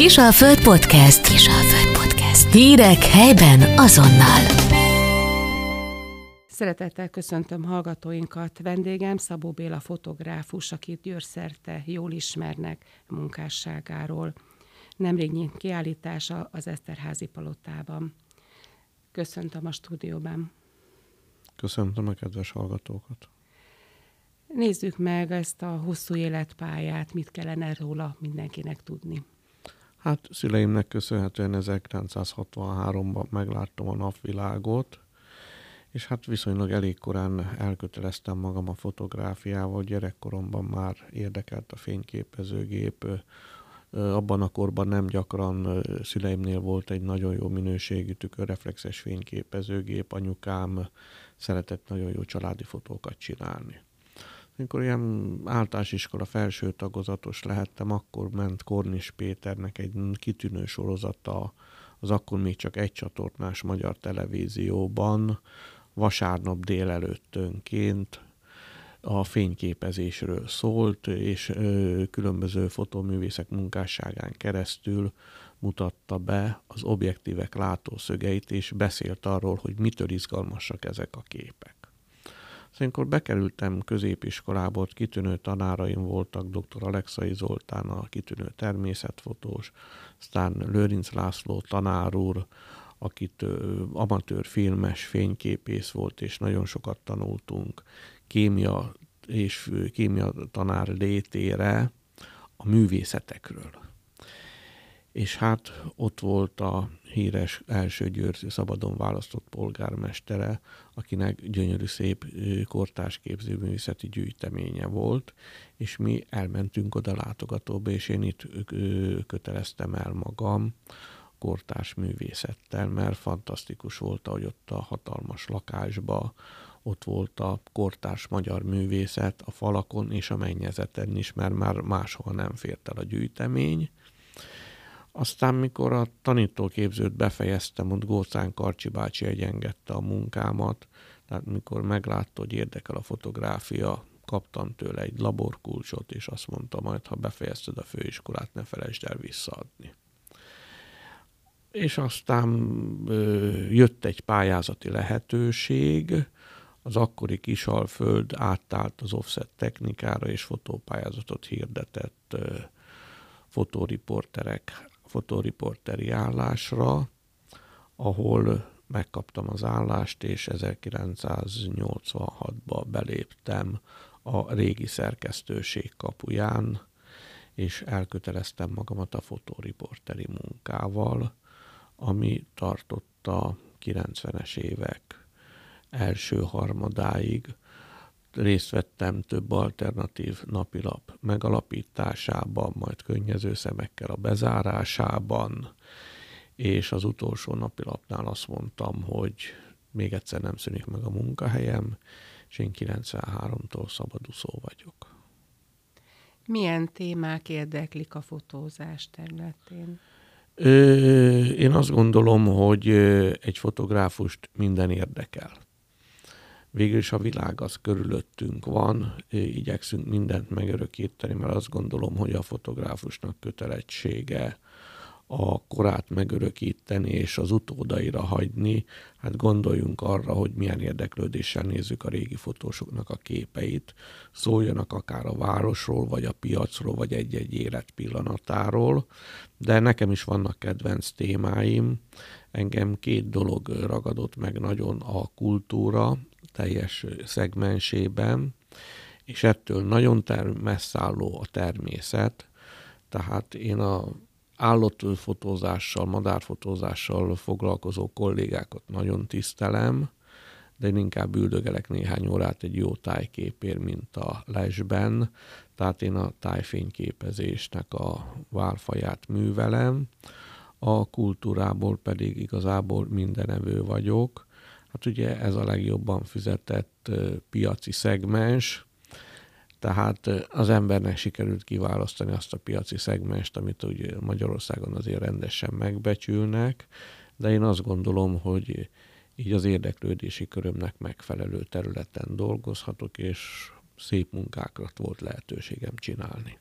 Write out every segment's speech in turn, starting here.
Kisalföld Podcast. Kisalföld Podcast. Hírek helyben azonnal. Szeretettel köszöntöm hallgatóinkat. Vendégem Szabó Béla fotográfus, akit győrszerte jól ismernek munkásságáról. Nemrégnyi kiállítása az Eszterházi palotában. Köszöntöm a stúdióban. Köszöntöm a kedves hallgatókat. Nézzük meg ezt a hosszú életpályát, mit kellene róla mindenkinek tudni. Hát szüleimnek köszönhetően 1963-ban megláttam a napvilágot, és hát viszonylag elég korán elköteleztem magam a fotográfiával. Gyerekkoromban már érdekelt a fényképezőgép. Abban a korban nem gyakran szüleimnél volt egy nagyon jó minőségű tükörreflexes fényképezőgép. Anyukám szeretett nagyon jó családi fotókat csinálni. Amikor ilyen általános iskola felső tagozatos lehettem, akkor ment Kornis Péternek egy kitűnő sorozata az akkor még csak egy csatornás magyar televízióban, vasárnap délelőttönként a fényképezésről szólt, és különböző fotóművészek munkásságán keresztül mutatta be az objektívek látószögeit, és beszélt arról, hogy mitől izgalmasak ezek a képek. Szóval amikor bekerültem középiskolába, ott kitűnő tanáraim voltak, dr. Alexai Zoltán, a kitűnő természetfotós, aztán Lőrinc László tanár úr, akit amatőr filmes fényképész volt, és nagyon sokat tanultunk kémia és kémia tanár létére a művészetekről. És hát ott volt a híres első győrzi szabadon választott polgármestere, akinek gyönyörű szép kortárs képzőművészeti gyűjteménye volt, és mi elmentünk oda látogatóba, és én itt köteleztem el magam kortárs művészettel, mert fantasztikus volt, hogy ott a hatalmas lakásba ott volt a kortárs magyar művészet a falakon és a mennyezeten is, mert már máshol nem fért el a gyűjtemény, aztán, mikor a tanítóképzőt befejeztem, ott Gócán Karcsi bácsi egyengedte a munkámat, tehát mikor meglátta, hogy érdekel a fotográfia, kaptam tőle egy laborkulcsot, és azt mondta majd, ha befejezted a főiskolát, ne felejtsd el visszaadni. És aztán ö, jött egy pályázati lehetőség, az akkori Kisalföld átállt az offset technikára, és fotópályázatot hirdetett ö, fotóriporterek fotóriporteri állásra, ahol megkaptam az állást, és 1986-ba beléptem a régi szerkesztőség kapuján, és elköteleztem magamat a fotóriporteri munkával, ami tartotta 90-es évek első harmadáig, részt vettem több alternatív napilap megalapításában, majd könnyező szemekkel a bezárásában, és az utolsó napilapnál azt mondtam, hogy még egyszer nem szűnik meg a munkahelyem, és én 93-tól szabadúszó vagyok. Milyen témák érdeklik a fotózás területén? Ö, én azt gondolom, hogy egy fotográfust minden érdekel végül is a világ az körülöttünk van, igyekszünk mindent megörökíteni, mert azt gondolom, hogy a fotográfusnak kötelessége a korát megörökíteni és az utódaira hagyni, hát gondoljunk arra, hogy milyen érdeklődéssel nézzük a régi fotósoknak a képeit, szóljanak akár a városról, vagy a piacról, vagy egy-egy élet pillanatáról, de nekem is vannak kedvenc témáim. Engem két dolog ragadott meg nagyon a kultúra, teljes szegmensében, és ettől nagyon ter- messzálló a természet, tehát én a állatfotózással, madárfotózással foglalkozó kollégákat nagyon tisztelem, de én inkább üldögelek néhány órát egy jó tájképér, mint a lesben, tehát én a tájfényképezésnek a válfaját művelem, a kultúrából pedig igazából mindenevő vagyok, Hát ugye ez a legjobban fizetett piaci szegmens, tehát az embernek sikerült kiválasztani azt a piaci szegmest, amit ugye Magyarországon azért rendesen megbecsülnek, de én azt gondolom, hogy így az érdeklődési körömnek megfelelő területen dolgozhatok, és szép munkákat volt lehetőségem csinálni.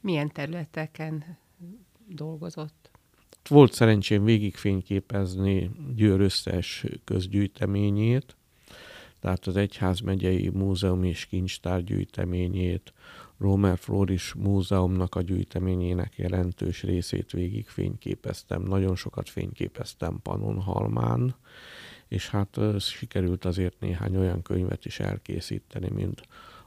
Milyen területeken dolgozott? Volt szerencsém végigfényképezni Győr összes közgyűjteményét, tehát az Egyházmegyei Múzeum és Kincstár gyűjteményét, Romer Floris Múzeumnak a gyűjteményének jelentős részét végig fényképeztem. Nagyon sokat fényképeztem Pannonhalmán, és hát sikerült azért néhány olyan könyvet is elkészíteni, mint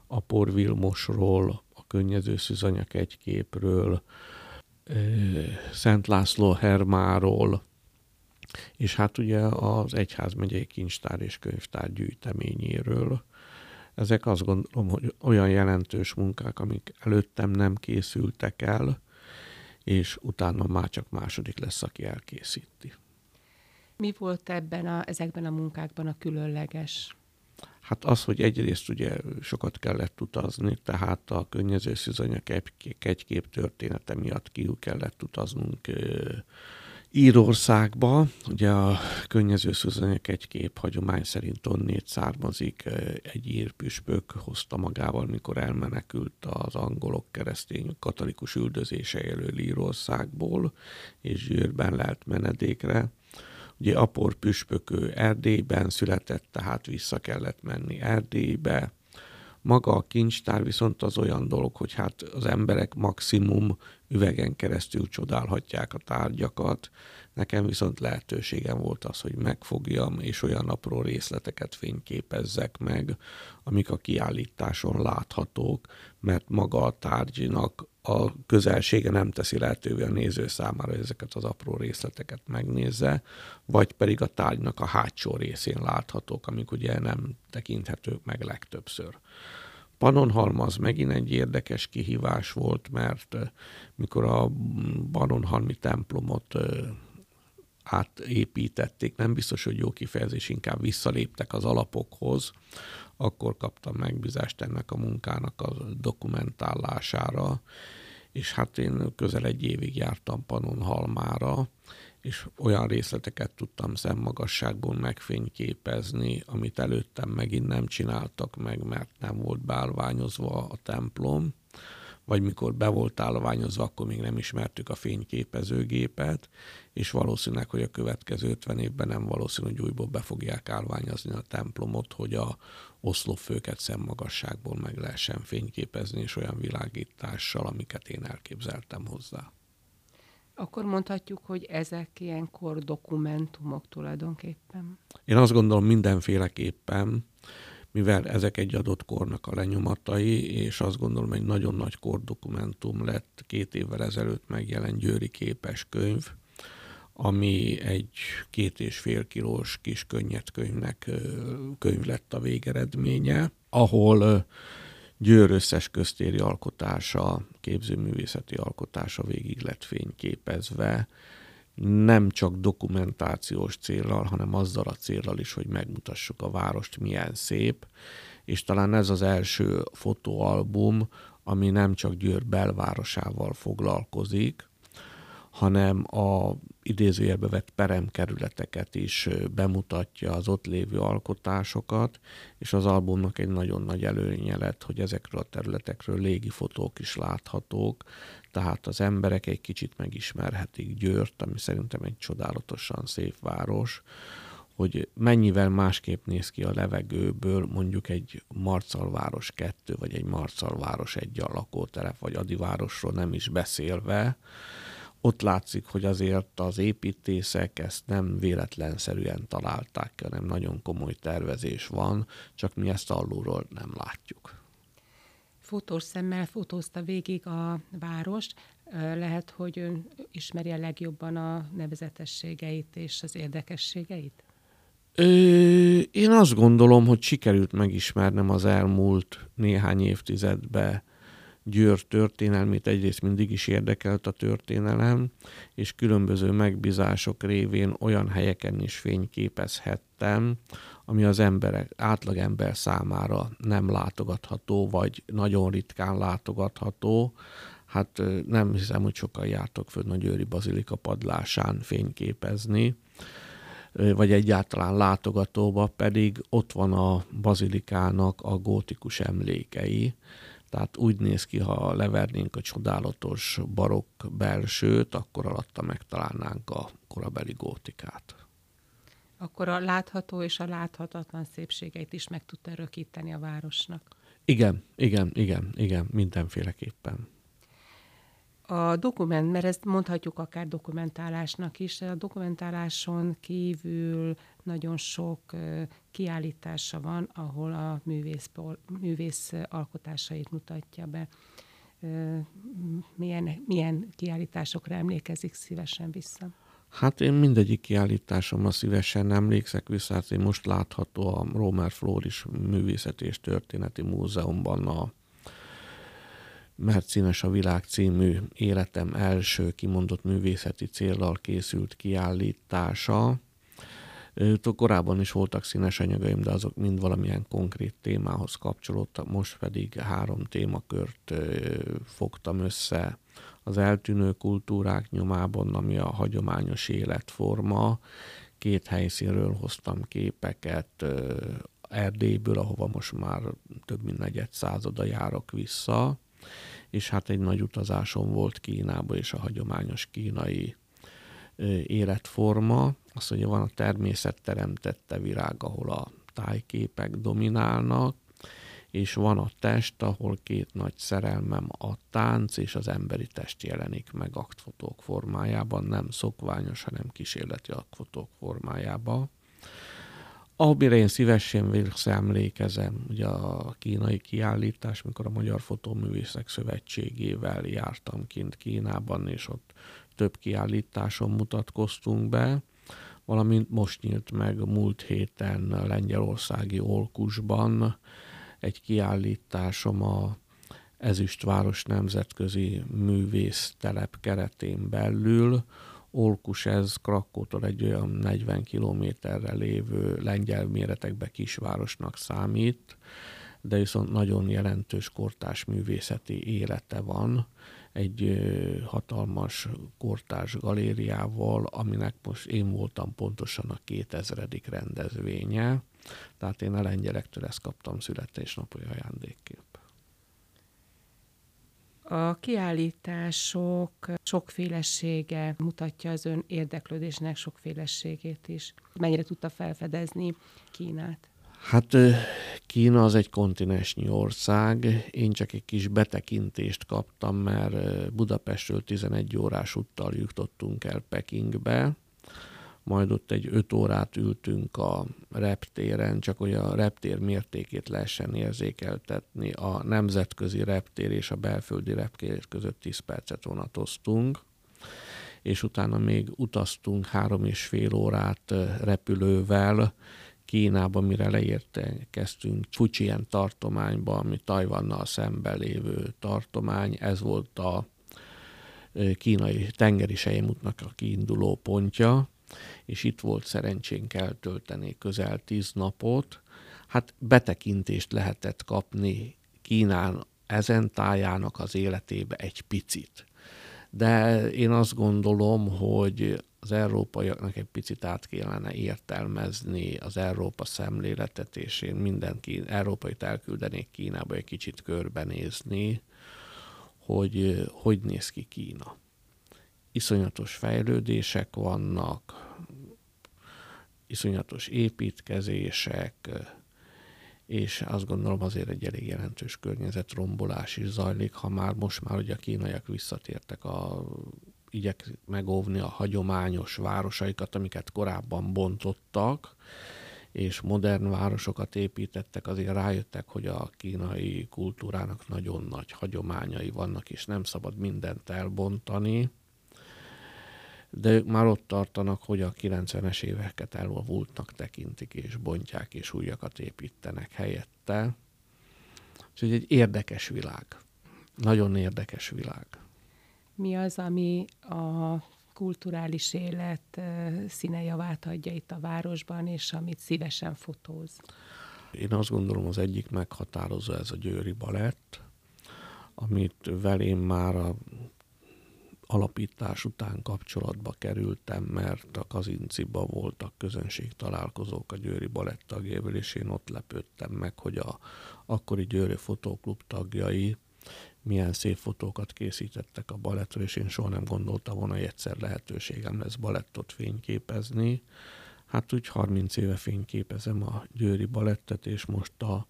a Por Vilmosról, a Könnyező Szüzanyak egy képről, Szent László Hermáról, és hát ugye az Egyházmegyei Kincstár és Könyvtár gyűjteményéről. Ezek azt gondolom, hogy olyan jelentős munkák, amik előttem nem készültek el, és utána már csak második lesz, aki elkészíti. Mi volt ebben a, ezekben a munkákban a különleges? Hát az, hogy egyrészt ugye sokat kellett utazni, tehát a könnyező szüzanyak egy kép története miatt ki kellett utaznunk Írországba, ugye a könnyező szüzanyag egy kép hagyomány szerint onnét származik, egy ír püspök hozta magával, mikor elmenekült az angolok keresztény katolikus üldözése elől Írországból, és Győrben lelt menedékre. Ugye Apor püspökő Erdélyben született, tehát vissza kellett menni Erdélybe, maga a kincstár viszont az olyan dolog, hogy hát az emberek maximum üvegen keresztül csodálhatják a tárgyakat. Nekem viszont lehetőségem volt az, hogy megfogjam, és olyan apró részleteket fényképezzek meg, amik a kiállításon láthatók, mert maga a tárgynak a közelsége nem teszi lehetővé a néző számára, hogy ezeket az apró részleteket megnézze, vagy pedig a tárgynak a hátsó részén láthatók, amik ugye nem tekinthetők meg legtöbbször. Panonhalma az megint egy érdekes kihívás volt, mert mikor a Panonhalmi templomot átépítették, nem biztos, hogy jó kifejezés, inkább visszaléptek az alapokhoz, akkor kaptam megbízást ennek a munkának a dokumentálására, és hát én közel egy évig jártam Panonhalmára, és olyan részleteket tudtam szemmagasságból megfényképezni, amit előttem megint nem csináltak meg, mert nem volt beállványozva a templom, vagy mikor be volt állványozva, akkor még nem ismertük a fényképezőgépet, és valószínűleg, hogy a következő 50 évben nem valószínű, hogy újból be fogják állványozni a templomot, hogy a oszlopfőket szemmagasságból meg lehessen fényképezni, és olyan világítással, amiket én elképzeltem hozzá. Akkor mondhatjuk, hogy ezek ilyenkor dokumentumok tulajdonképpen? Én azt gondolom mindenféleképpen, mivel ezek egy adott kornak a lenyomatai, és azt gondolom egy nagyon nagy kordokumentum lett két évvel ezelőtt megjelent Győri képes könyv, ami egy két és fél kilós kis könnyedkönyvnek könyv lett a végeredménye, ahol Győr összes köztéri alkotása, képzőművészeti alkotása végig lett fényképezve, nem csak dokumentációs célral, hanem azzal a célral is, hogy megmutassuk a várost milyen szép, és talán ez az első fotóalbum, ami nem csak Győr belvárosával foglalkozik, hanem a idézőjelbe vett peremkerületeket is bemutatja az ott lévő alkotásokat, és az albumnak egy nagyon nagy előnye lett, hogy ezekről a területekről légi fotók is láthatók, tehát az emberek egy kicsit megismerhetik Győrt, ami szerintem egy csodálatosan szép város, hogy mennyivel másképp néz ki a levegőből mondjuk egy Marcalváros 2, vagy egy Marcalváros egy lakótelep, vagy Adivárosról nem is beszélve, ott látszik, hogy azért az építészek ezt nem véletlenszerűen találták, hanem nagyon komoly tervezés van, csak mi ezt alulról nem látjuk. Fotós szemmel fotózta végig a várost. Lehet, hogy ön ismeri a legjobban a nevezetességeit és az érdekességeit? Ö, én azt gondolom, hogy sikerült megismernem az elmúlt néhány évtizedben Győr történelmét egyrészt mindig is érdekelt a történelem, és különböző megbízások révén olyan helyeken is fényképezhettem, ami az emberek, átlagember számára nem látogatható, vagy nagyon ritkán látogatható. Hát nem hiszem, hogy sokan jártok föl a Győri Bazilika padlásán fényképezni, vagy egyáltalán látogatóba, pedig ott van a bazilikának a gótikus emlékei, Tehát úgy néz ki, ha levernénk a csodálatos barokk belsőt, akkor alatta megtalálnánk a korabeli gótikát. Akkor a látható és a láthatatlan szépségeit is meg tudta örökíteni a városnak. Igen, igen, igen, igen, mindenféleképpen. A dokument, mert ezt mondhatjuk akár dokumentálásnak is, a dokumentáláson kívül nagyon sok kiállítása van, ahol a művész, művész alkotásait mutatja be. Milyen, milyen kiállításokra emlékezik szívesen vissza? Hát én mindegyik kiállításomra szívesen emlékszek vissza, hát én most látható a Romer Floris Művészeti és Történeti Múzeumban a mert színes a világ című életem első kimondott művészeti céllal készült kiállítása. Korábban is voltak színes anyagaim, de azok mind valamilyen konkrét témához kapcsolódtak, most pedig három témakört fogtam össze. Az eltűnő kultúrák nyomában, ami a hagyományos életforma. Két helyszínről hoztam képeket, Erdélyből, ahova most már több mint negyed százada járok vissza, és hát egy nagy utazásom volt Kínába, és a hagyományos kínai életforma. Azt mondja, van a természet teremtette virág, ahol a tájképek dominálnak, és van a test, ahol két nagy szerelmem a tánc és az emberi test jelenik meg aktfotók formájában, nem szokványos, hanem kísérleti aktfotók formájában. Amire én szívesen visszaemlékezem, ugye a kínai kiállítás, mikor a Magyar Fotóművészek Szövetségével jártam kint Kínában, és ott több kiállításon mutatkoztunk be, valamint most nyílt meg múlt héten Lengyelországi Olkusban egy kiállításom a Ezüstváros Nemzetközi Művésztelep keretén belül, Olkus ez Krakótól egy olyan 40 kilométerre lévő lengyel méretekbe kisvárosnak számít, de viszont nagyon jelentős kortás művészeti élete van, egy hatalmas kortás galériával, aminek most én voltam pontosan a 2000. rendezvénye, tehát én a lengyelektől ezt kaptam születésnapi ajándékként. A kiállítások sokfélesége mutatja az ön érdeklődésnek sokféleségét is. Mennyire tudta felfedezni Kínát? Hát Kína az egy kontinensnyi ország. Én csak egy kis betekintést kaptam, mert Budapestről 11 órás úttal jutottunk el Pekingbe, majd ott egy öt órát ültünk a reptéren, csak hogy a reptér mértékét lehessen érzékeltetni. A nemzetközi reptér és a belföldi reptér között 10 percet vonatoztunk, és utána még utaztunk három és fél órát repülővel Kínába, mire leérkeztünk Fujian tartományba, ami Tajvannal szemben lévő tartomány. Ez volt a kínai tengeri sejemútnak a kiinduló pontja és itt volt szerencsénk eltölteni közel tíz napot, hát betekintést lehetett kapni Kínán ezen tájának az életébe egy picit. De én azt gondolom, hogy az európaiaknak egy picit át kellene értelmezni az Európa szemléletet, és én mindenki európait elküldenék Kínába egy kicsit körbenézni, hogy hogy néz ki Kína. Iszonyatos fejlődések vannak, iszonyatos építkezések, és azt gondolom azért egy elég jelentős környezetrombolás is zajlik, ha már most már ugye a kínaiak visszatértek a igyek megóvni a hagyományos városaikat, amiket korábban bontottak, és modern városokat építettek, azért rájöttek, hogy a kínai kultúrának nagyon nagy hagyományai vannak, és nem szabad mindent elbontani de ők már ott tartanak, hogy a 90-es éveket elvultnak tekintik, és bontják, és újakat építenek helyette. Úgyhogy egy érdekes világ. Nagyon érdekes világ. Mi az, ami a kulturális élet színejavát adja itt a városban, és amit szívesen fotóz? Én azt gondolom, az egyik meghatározó ez a Győri Balett, amit velém már a alapítás után kapcsolatba kerültem, mert a Kazinciba voltak közönség találkozók a Győri Balett tagjával, és én ott lepődtem meg, hogy a akkori Győri Fotóklub tagjai milyen szép fotókat készítettek a balettről, és én soha nem gondoltam volna, hogy egyszer lehetőségem lesz balettot fényképezni. Hát úgy 30 éve fényképezem a Győri Balettet, és most a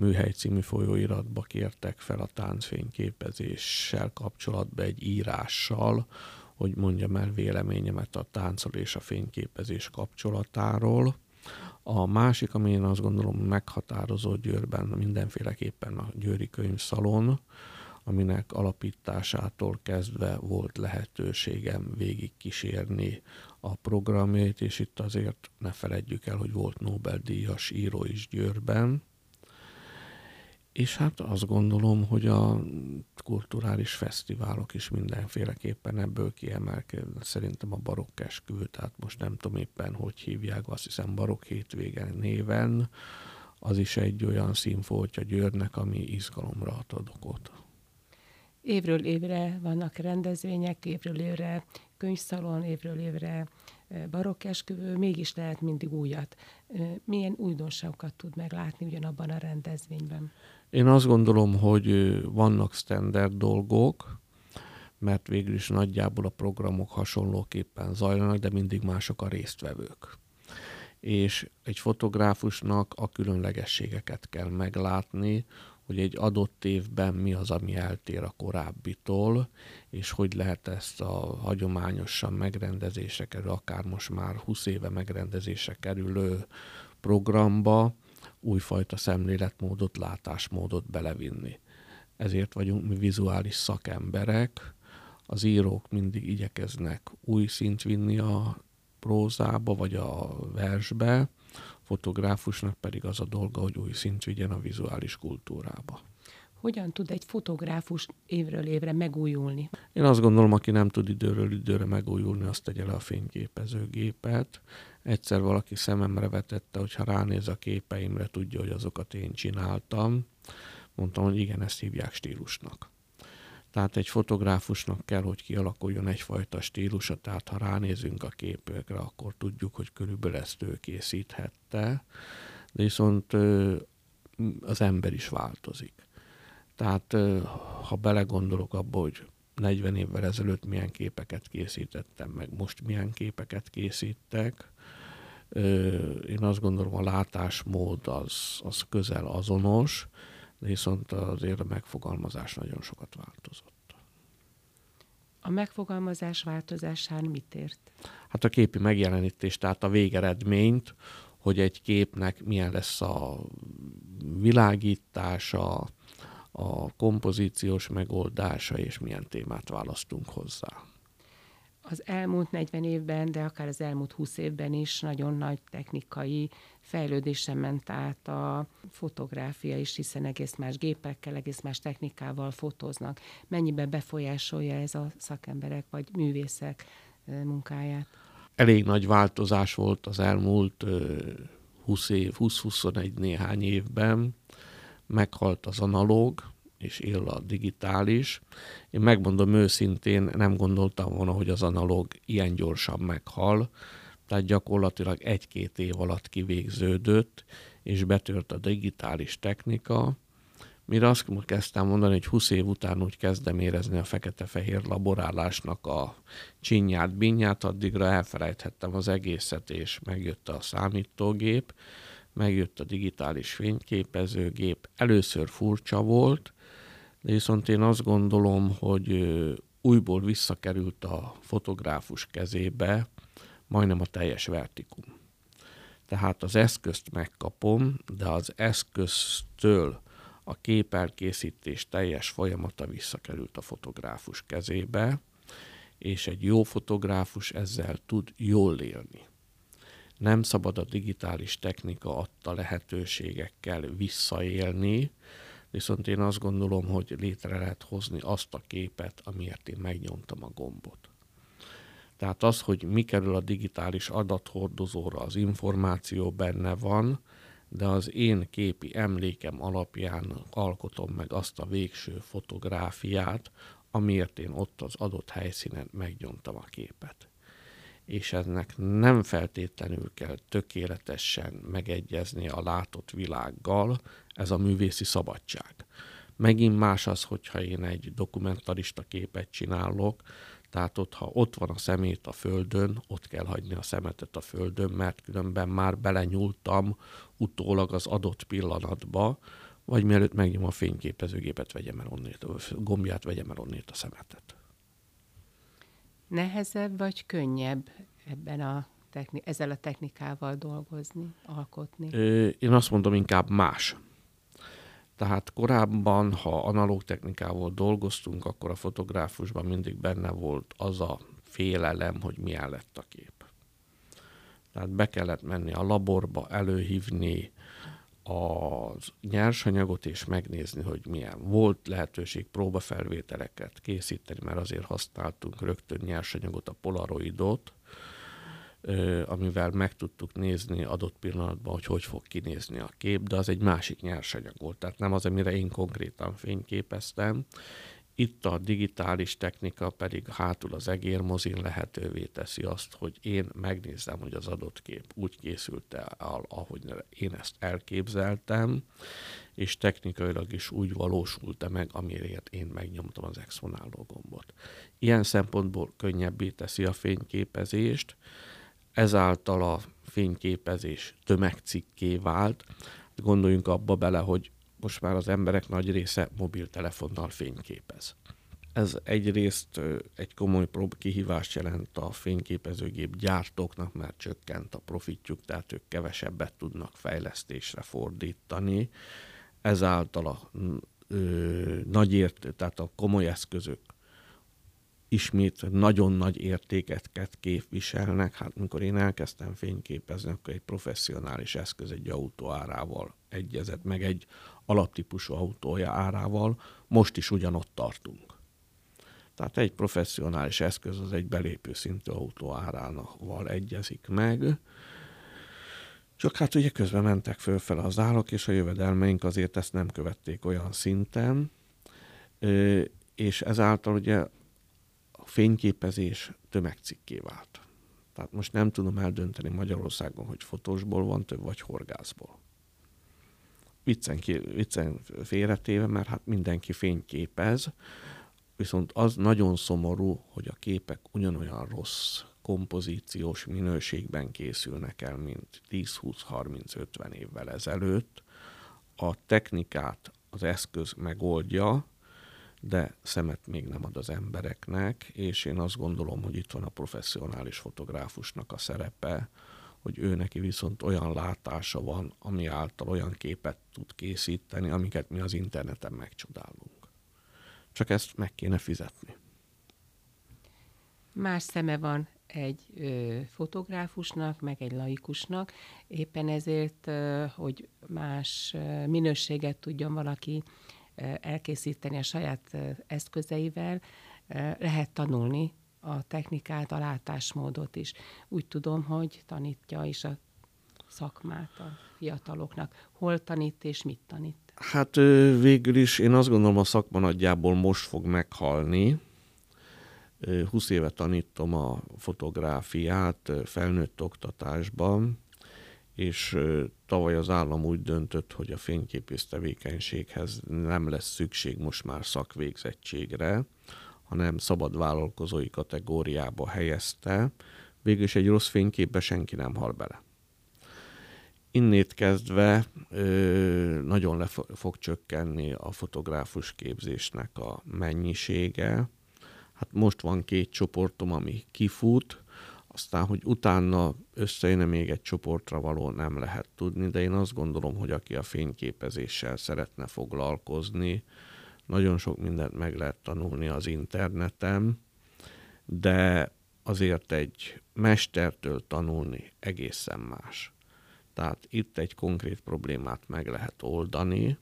Műhely című folyóiratba kértek fel a táncfényképezéssel kapcsolatban egy írással, hogy mondjam el véleményemet a táncol és a fényképezés kapcsolatáról. A másik, ami én azt gondolom meghatározó Győrben mindenféleképpen a Győri Könyvszalon, aminek alapításától kezdve volt lehetőségem végig kísérni a programjait, és itt azért ne feledjük el, hogy volt Nobel-díjas író is Győrben, és hát azt gondolom, hogy a kulturális fesztiválok is mindenféleképpen ebből kiemelkednek. Szerintem a barokk esküvő, tehát most nem tudom éppen, hogy hívják, azt hiszem barokk hétvégen néven, az is egy olyan színfoltja Győrnek, ami izgalomra ad okot. Évről évre vannak rendezvények, évről évre könyvszalon, évről évre barokkesküvő, mégis lehet mindig újat. Milyen újdonságokat tud meglátni ugyanabban a rendezvényben? Én azt gondolom, hogy vannak standard dolgok, mert végül is nagyjából a programok hasonlóképpen zajlanak, de mindig mások a résztvevők. És egy fotográfusnak a különlegességeket kell meglátni, hogy egy adott évben mi az, ami eltér a korábbitól, és hogy lehet ezt a hagyományosan megrendezésre kerül, akár most már 20 éve megrendezésre kerülő programba újfajta szemléletmódot, látásmódot belevinni. Ezért vagyunk mi vizuális szakemberek, az írók mindig igyekeznek új szint vinni a prózába vagy a versbe, fotográfusnak pedig az a dolga, hogy új szint vigyen a vizuális kultúrába. Hogyan tud egy fotográfus évről évre megújulni? Én azt gondolom, aki nem tud időről időre megújulni, azt tegye le a fényképezőgépet. Egyszer valaki szememre vetette, hogy ha ránéz a képeimre, tudja, hogy azokat én csináltam. Mondtam, hogy igen, ezt hívják stílusnak. Tehát egy fotográfusnak kell, hogy kialakuljon egyfajta stílusa, tehát ha ránézünk a képekre, akkor tudjuk, hogy körülbelül ezt ő készíthette, de viszont az ember is változik. Tehát ha belegondolok abba, hogy 40 évvel ezelőtt milyen képeket készítettem, meg most milyen képeket készítek, én azt gondolom a látásmód az, az közel azonos, viszont azért a megfogalmazás nagyon sokat változott. A megfogalmazás változásán mit ért? Hát a képi megjelenítés, tehát a végeredményt, hogy egy képnek milyen lesz a világítása, a kompozíciós megoldása, és milyen témát választunk hozzá az elmúlt 40 évben, de akár az elmúlt 20 évben is nagyon nagy technikai fejlődésen ment át a fotográfia is, hiszen egész más gépekkel, egész más technikával fotóznak. Mennyiben befolyásolja ez a szakemberek vagy művészek munkáját? Elég nagy változás volt az elmúlt 20 év, 20-21 néhány évben. Meghalt az analóg, és él a digitális. Én megmondom őszintén, nem gondoltam volna, hogy az analóg ilyen gyorsan meghal, tehát gyakorlatilag egy-két év alatt kivégződött, és betört a digitális technika, mire azt kezdtem mondani, hogy 20 év után úgy kezdem érezni a fekete-fehér laborálásnak a csinyát, binyát, addigra elfelejthettem az egészet, és megjött a számítógép, megjött a digitális fényképezőgép. Először furcsa volt, viszont én azt gondolom, hogy újból visszakerült a fotográfus kezébe majdnem a teljes vertikum. Tehát az eszközt megkapom, de az eszköztől a képelkészítés teljes folyamata visszakerült a fotográfus kezébe, és egy jó fotográfus ezzel tud jól élni. Nem szabad a digitális technika adta lehetőségekkel visszaélni, viszont én azt gondolom, hogy létre lehet hozni azt a képet, amiért én megnyomtam a gombot. Tehát az, hogy mi kerül a digitális adathordozóra, az információ benne van, de az én képi emlékem alapján alkotom meg azt a végső fotográfiát, amiért én ott az adott helyszínen megnyomtam a képet. És ennek nem feltétlenül kell tökéletesen megegyezni a látott világgal, ez a művészi szabadság. Megint más az, hogyha én egy dokumentarista képet csinálok, tehát ott, ha ott van a szemét a földön, ott kell hagyni a szemetet a földön, mert különben már belenyúltam utólag az adott pillanatba, vagy mielőtt megnyom a fényképezőgépet, vegyem el onnét, gombját, vegyem el onnét a szemetet. Nehezebb vagy könnyebb ebben a techni- ezzel a technikával dolgozni, alkotni? Én azt mondom, inkább más. Tehát korábban, ha analóg technikával dolgoztunk, akkor a fotográfusban mindig benne volt az a félelem, hogy milyen lett a kép. Tehát be kellett menni a laborba, előhívni az nyersanyagot és megnézni, hogy milyen. Volt lehetőség próbafelvételeket készíteni, mert azért használtunk rögtön nyersanyagot, a polaroidot, amivel meg tudtuk nézni adott pillanatban, hogy hogy fog kinézni a kép, de az egy másik nyersanyag volt, tehát nem az, amire én konkrétan fényképeztem. Itt a digitális technika pedig hátul az egérmozin lehetővé teszi azt, hogy én megnézem, hogy az adott kép úgy készült el, ahogy én ezt elképzeltem, és technikailag is úgy valósult-e meg, amiért én megnyomtam az exponáló gombot. Ilyen szempontból könnyebbé teszi a fényképezést, ezáltal a fényképezés tömegcikké vált. Gondoljunk abba bele, hogy most már az emberek nagy része mobiltelefonnal fényképez. Ez egyrészt egy komoly kihívást jelent a fényképezőgép gyártóknak, mert csökkent a profitjuk, tehát ők kevesebbet tudnak fejlesztésre fordítani. Ezáltal a ö, nagy ért, tehát a komoly eszközök ismét nagyon nagy értéket képviselnek. Hát mikor én elkezdtem fényképezni, akkor egy professzionális eszköz egy autó árával egyezett, meg egy alaptípusú autója árával. Most is ugyanott tartunk. Tehát egy professzionális eszköz az egy belépő szintű autó árával egyezik meg. Csak hát ugye közben mentek fölfel az állok, és a jövedelmeink azért ezt nem követték olyan szinten, és ezáltal ugye fényképezés tömegcikké vált. Tehát most nem tudom eldönteni Magyarországon, hogy fotósból van több, vagy horgászból. Viccen, viccen félretéve, mert hát mindenki fényképez, viszont az nagyon szomorú, hogy a képek ugyanolyan rossz kompozíciós minőségben készülnek el, mint 10-20-30-50 évvel ezelőtt. A technikát az eszköz megoldja, de szemet még nem ad az embereknek, és én azt gondolom, hogy itt van a professzionális fotográfusnak a szerepe, hogy ő neki viszont olyan látása van, ami által olyan képet tud készíteni, amiket mi az interneten megcsodálunk. Csak ezt meg kéne fizetni. Más szeme van egy ö, fotográfusnak, meg egy laikusnak, éppen ezért, ö, hogy más ö, minőséget tudjon valaki elkészíteni a saját eszközeivel, lehet tanulni a technikát, a látásmódot is. Úgy tudom, hogy tanítja is a szakmát a fiataloknak. Hol tanít és mit tanít? Hát végül is én azt gondolom a szakma nagyjából most fog meghalni. 20 éve tanítom a fotográfiát felnőtt oktatásban, és tavaly az állam úgy döntött, hogy a fényképész tevékenységhez nem lesz szükség most már szakvégzettségre, hanem szabad vállalkozói kategóriába helyezte, végülis egy rossz fényképbe senki nem hal bele. Innét kezdve nagyon le fog csökkenni a fotográfus képzésnek a mennyisége. Hát most van két csoportom, ami kifut, aztán, hogy utána összejön még egy csoportra való nem lehet tudni, de én azt gondolom, hogy aki a fényképezéssel szeretne foglalkozni, nagyon sok mindent meg lehet tanulni az interneten, de azért egy mestertől tanulni egészen más. Tehát itt egy konkrét problémát meg lehet oldani,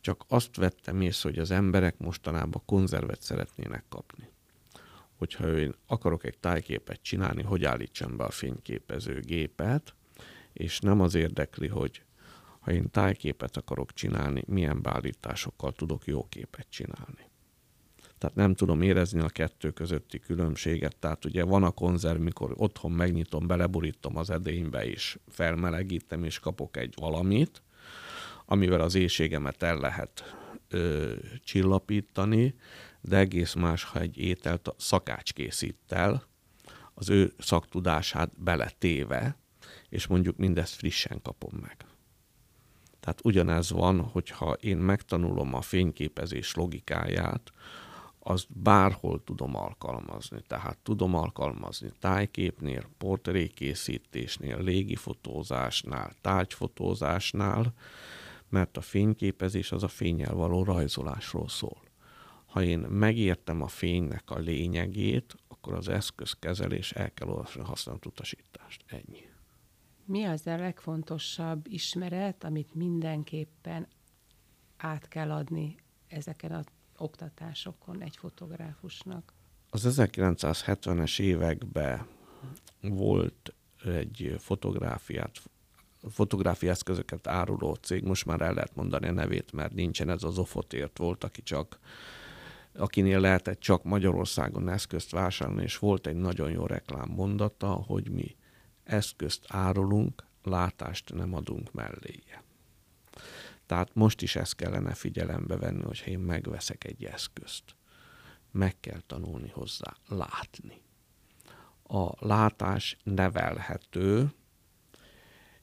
csak azt vettem észre, hogy az emberek mostanában konzervet szeretnének kapni hogyha én akarok egy tájképet csinálni, hogy állítsam be a fényképező gépet, és nem az érdekli, hogy ha én tájképet akarok csinálni, milyen beállításokkal tudok jó képet csinálni. tehát nem tudom érezni a kettő közötti különbséget. Tehát ugye van a konzerv, mikor otthon megnyitom, beleborítom az edénybe, és felmelegítem, és kapok egy valamit, amivel az éjségemet el lehet ö, csillapítani, de egész más, ha egy ételt szakács készít el, az ő szaktudását beletéve, és mondjuk mindezt frissen kapom meg. Tehát ugyanez van, hogyha én megtanulom a fényképezés logikáját, azt bárhol tudom alkalmazni. Tehát tudom alkalmazni tájképnél, portrékészítésnél, légifotózásnál, tárgyfotózásnál, mert a fényképezés az a fényel való rajzolásról szól. Ha én megértem a fénynek a lényegét, akkor az eszközkezelés el kell olvasni a használt. Ennyi. Mi az a legfontosabb ismeret, amit mindenképpen át kell adni ezeken az oktatásokon egy fotográfusnak? Az 1970-es években volt egy fotográfiát, fotográfia eszközöket áruló cég, most már el lehet mondani a nevét, mert nincsen ez az Ofotért volt, aki csak akinél lehetett csak Magyarországon eszközt vásárolni, és volt egy nagyon jó reklám mondata, hogy mi eszközt árulunk, látást nem adunk melléje. Tehát most is ezt kellene figyelembe venni, hogyha én megveszek egy eszközt. Meg kell tanulni hozzá látni. A látás nevelhető,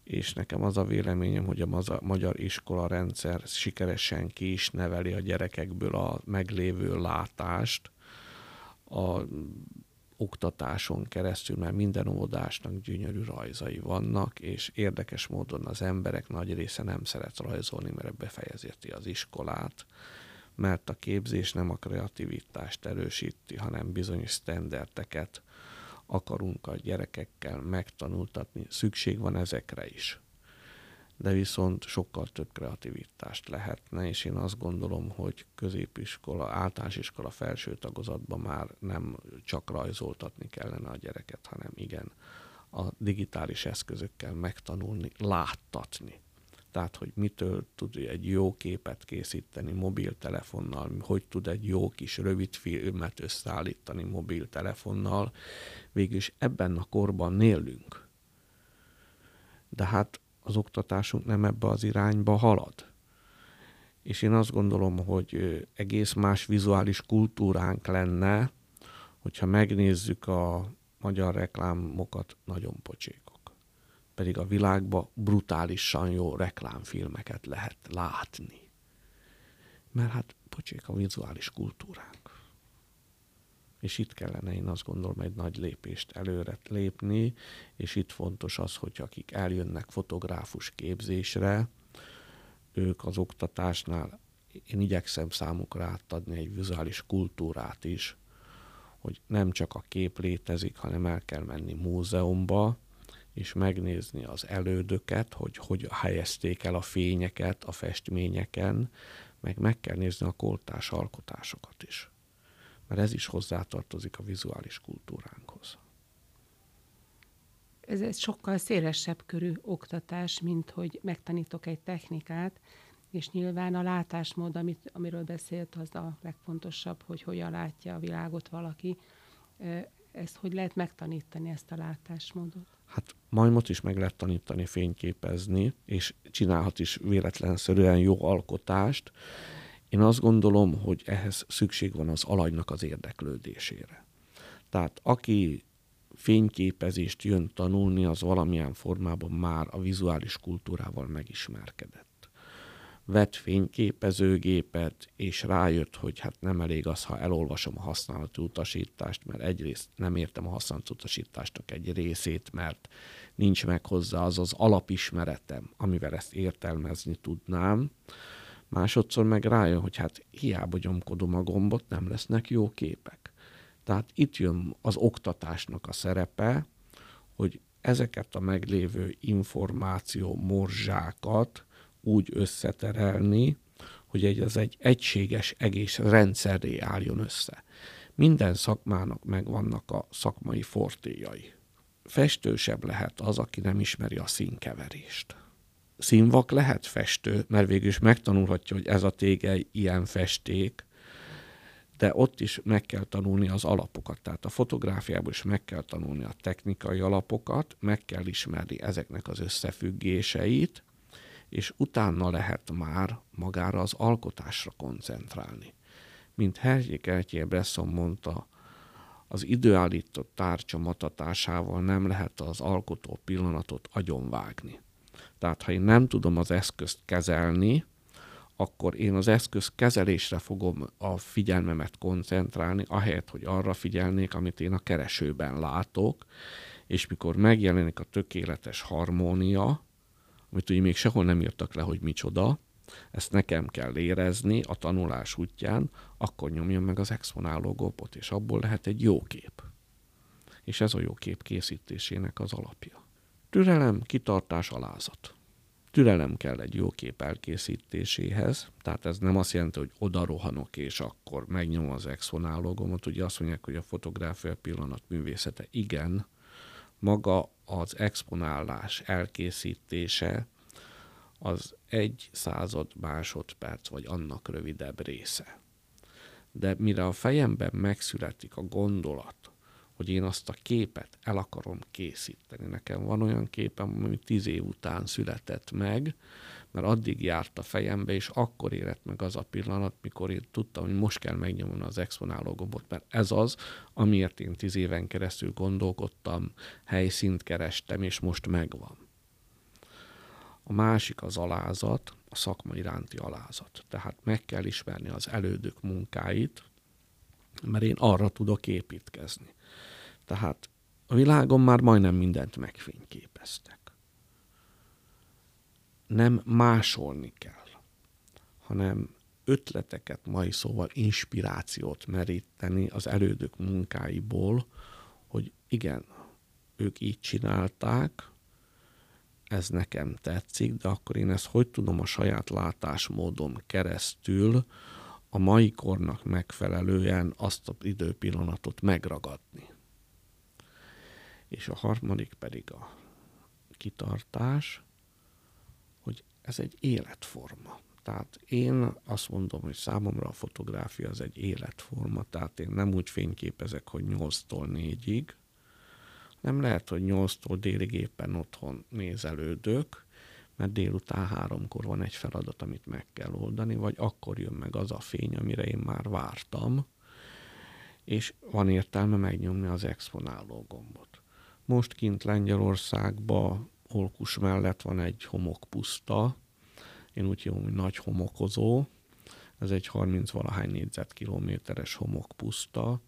és nekem az a véleményem, hogy a magyar iskola rendszer sikeresen ki is neveli a gyerekekből a meglévő látást, a oktatáson keresztül, mert minden óvodásnak gyönyörű rajzai vannak, és érdekes módon az emberek nagy része nem szeret rajzolni, mert befejezeti az iskolát, mert a képzés nem a kreativitást erősíti, hanem bizonyos sztenderdeket akarunk a gyerekekkel megtanultatni. Szükség van ezekre is de viszont sokkal több kreativitást lehetne, és én azt gondolom, hogy középiskola, általános iskola felső tagozatban már nem csak rajzoltatni kellene a gyereket, hanem igen, a digitális eszközökkel megtanulni, láttatni. Tehát, hogy mitől tud egy jó képet készíteni mobiltelefonnal, hogy tud egy jó kis rövid filmet összeállítani mobiltelefonnal. Végülis ebben a korban élünk. De hát az oktatásunk nem ebbe az irányba halad. És én azt gondolom, hogy egész más vizuális kultúránk lenne, hogyha megnézzük a magyar reklámokat, nagyon pocsékok. Pedig a világban brutálisan jó reklámfilmeket lehet látni. Mert hát pocsék a vizuális kultúránk és itt kellene én azt gondolom egy nagy lépést előre lépni, és itt fontos az, hogy akik eljönnek fotográfus képzésre, ők az oktatásnál, én igyekszem számukra átadni egy vizuális kultúrát is, hogy nem csak a kép létezik, hanem el kell menni múzeumba, és megnézni az elődöket, hogy hogy helyezték el a fényeket a festményeken, meg meg kell nézni a koltás alkotásokat is mert ez is hozzátartozik a vizuális kultúránkhoz. Ez egy sokkal szélesebb körű oktatás, mint hogy megtanítok egy technikát, és nyilván a látásmód, amit, amiről beszélt, az a legfontosabb, hogy hogyan látja a világot valaki. Ezt hogy lehet megtanítani, ezt a látásmódot? Hát majmot is meg lehet tanítani fényképezni, és csinálhat is véletlenszerűen jó alkotást, én azt gondolom, hogy ehhez szükség van az alanynak az érdeklődésére. Tehát aki fényképezést jön tanulni, az valamilyen formában már a vizuális kultúrával megismerkedett. Vett fényképezőgépet, és rájött, hogy hát nem elég az, ha elolvasom a használati utasítást, mert egyrészt nem értem a használati utasításnak egy részét, mert nincs meg hozzá az az alapismeretem, amivel ezt értelmezni tudnám, Másodszor meg rájön, hogy hát hiába gyomkodom a gombot, nem lesznek jó képek. Tehát itt jön az oktatásnak a szerepe, hogy ezeket a meglévő információ morzsákat úgy összeterelni, hogy egy, ez egy egységes egész rendszerré álljon össze. Minden szakmának megvannak a szakmai fortéjai. Festősebb lehet az, aki nem ismeri a színkeverést színvak lehet festő, mert végül is megtanulhatja, hogy ez a tégely ilyen festék, de ott is meg kell tanulni az alapokat. Tehát a fotográfiában is meg kell tanulni a technikai alapokat, meg kell ismerni ezeknek az összefüggéseit, és utána lehet már magára az alkotásra koncentrálni. Mint Hergé Kertjé Bresson mondta, az időállított tárcsa matatásával nem lehet az alkotó pillanatot agyonvágni. Tehát ha én nem tudom az eszközt kezelni, akkor én az eszköz kezelésre fogom a figyelmemet koncentrálni, ahelyett, hogy arra figyelnék, amit én a keresőben látok, és mikor megjelenik a tökéletes harmónia, amit ugye még sehol nem írtak le, hogy micsoda, ezt nekem kell érezni a tanulás útján, akkor nyomjam meg az exponáló gombot, és abból lehet egy jó kép. És ez a jó kép készítésének az alapja. Türelem, kitartás, alázat. Türelem kell egy jó kép elkészítéséhez, tehát ez nem azt jelenti, hogy oda rohanok, és akkor megnyom az exponáló gombot. Ugye azt mondják, hogy a fotográfia pillanat művészete. Igen, maga az exponálás elkészítése az egy század másodperc, vagy annak rövidebb része. De mire a fejemben megszületik a gondolat, hogy én azt a képet el akarom készíteni. Nekem van olyan képem, ami tíz év után született meg, mert addig járt a fejembe, és akkor érett meg az a pillanat, mikor én tudtam, hogy most kell megnyomni az exponáló gombot, mert ez az, amiért én tíz éven keresztül gondolkodtam, helyszínt kerestem, és most megvan. A másik az alázat, a szakma iránti alázat. Tehát meg kell ismerni az elődök munkáit, mert én arra tudok építkezni. Tehát a világon már majdnem mindent megfényképeztek. Nem másolni kell, hanem ötleteket, mai szóval inspirációt meríteni az elődök munkáiból, hogy igen, ők így csinálták, ez nekem tetszik, de akkor én ezt hogy tudom a saját látásmódom keresztül a mai kornak megfelelően azt az időpillanatot megragadni. És a harmadik pedig a kitartás, hogy ez egy életforma. Tehát én azt mondom, hogy számomra a fotográfia az egy életforma, tehát én nem úgy fényképezek, hogy 8-tól 4-ig, nem lehet, hogy 8-tól délig éppen otthon nézelődök, mert délután háromkor van egy feladat, amit meg kell oldani, vagy akkor jön meg az a fény, amire én már vártam, és van értelme megnyomni az exponáló gombot. Most kint Lengyelországba, Olkus mellett van egy homokpuszta, én úgy hívom, hogy nagy homokozó, ez egy 30-valahány négyzetkilométeres homokpuszta,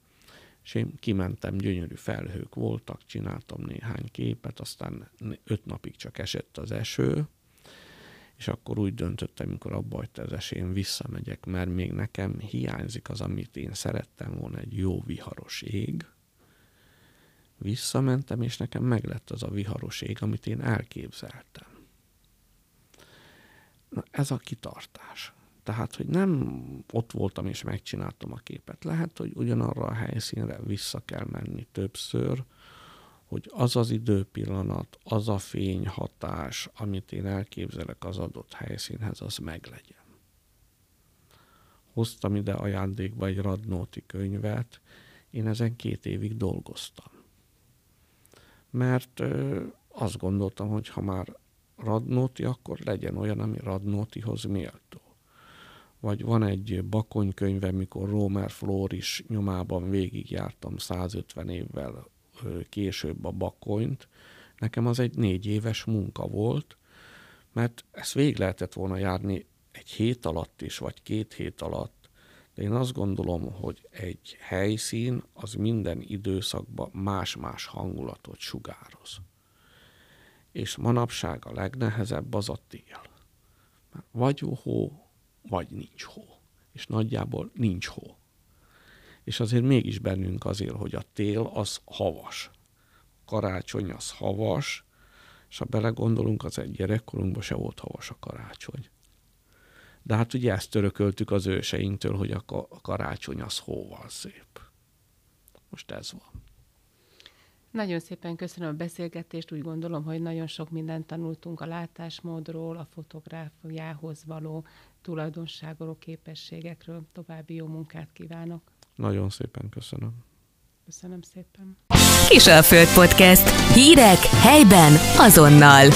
és én kimentem, gyönyörű felhők voltak, csináltam néhány képet, aztán öt napig csak esett az eső, és akkor úgy döntöttem, amikor abba hagyta az eső, én visszamegyek, mert még nekem hiányzik az, amit én szerettem volna, egy jó viharos ég. Visszamentem, és nekem meglett az a viharos ég, amit én elképzeltem. Na, ez a kitartás. Tehát, hogy nem ott voltam és megcsináltam a képet. Lehet, hogy ugyanarra a helyszínre vissza kell menni többször, hogy az az időpillanat, az a fényhatás, amit én elképzelek az adott helyszínhez, az meglegyen. Hoztam ide ajándékba egy Radnóti könyvet, én ezen két évig dolgoztam. Mert azt gondoltam, hogy ha már Radnóti, akkor legyen olyan, ami Radnótihoz méltó vagy van egy bakonykönyve, mikor Romer Floris nyomában végigjártam 150 évvel később a bakonyt. Nekem az egy négy éves munka volt, mert ezt végig lehetett volna járni egy hét alatt is, vagy két hét alatt, de én azt gondolom, hogy egy helyszín az minden időszakban más-más hangulatot sugároz. És manapság a legnehezebb az a tél. Vagy hó, vagy nincs hó. És nagyjából nincs hó. És azért mégis bennünk azért, hogy a tél az havas. Karácsony az havas, és ha belegondolunk, az egy gyerekkorunkban se volt havas a karácsony. De hát ugye ezt törököltük az őseinktől, hogy a karácsony az hóval szép. Most ez van. Nagyon szépen köszönöm a beszélgetést, úgy gondolom, hogy nagyon sok mindent tanultunk a látásmódról, a fotográfiához való tulajdonságról, képességekről. További jó munkát kívánok! Nagyon szépen köszönöm. Köszönöm szépen. Kisalföld Podcast. Hírek helyben azonnal.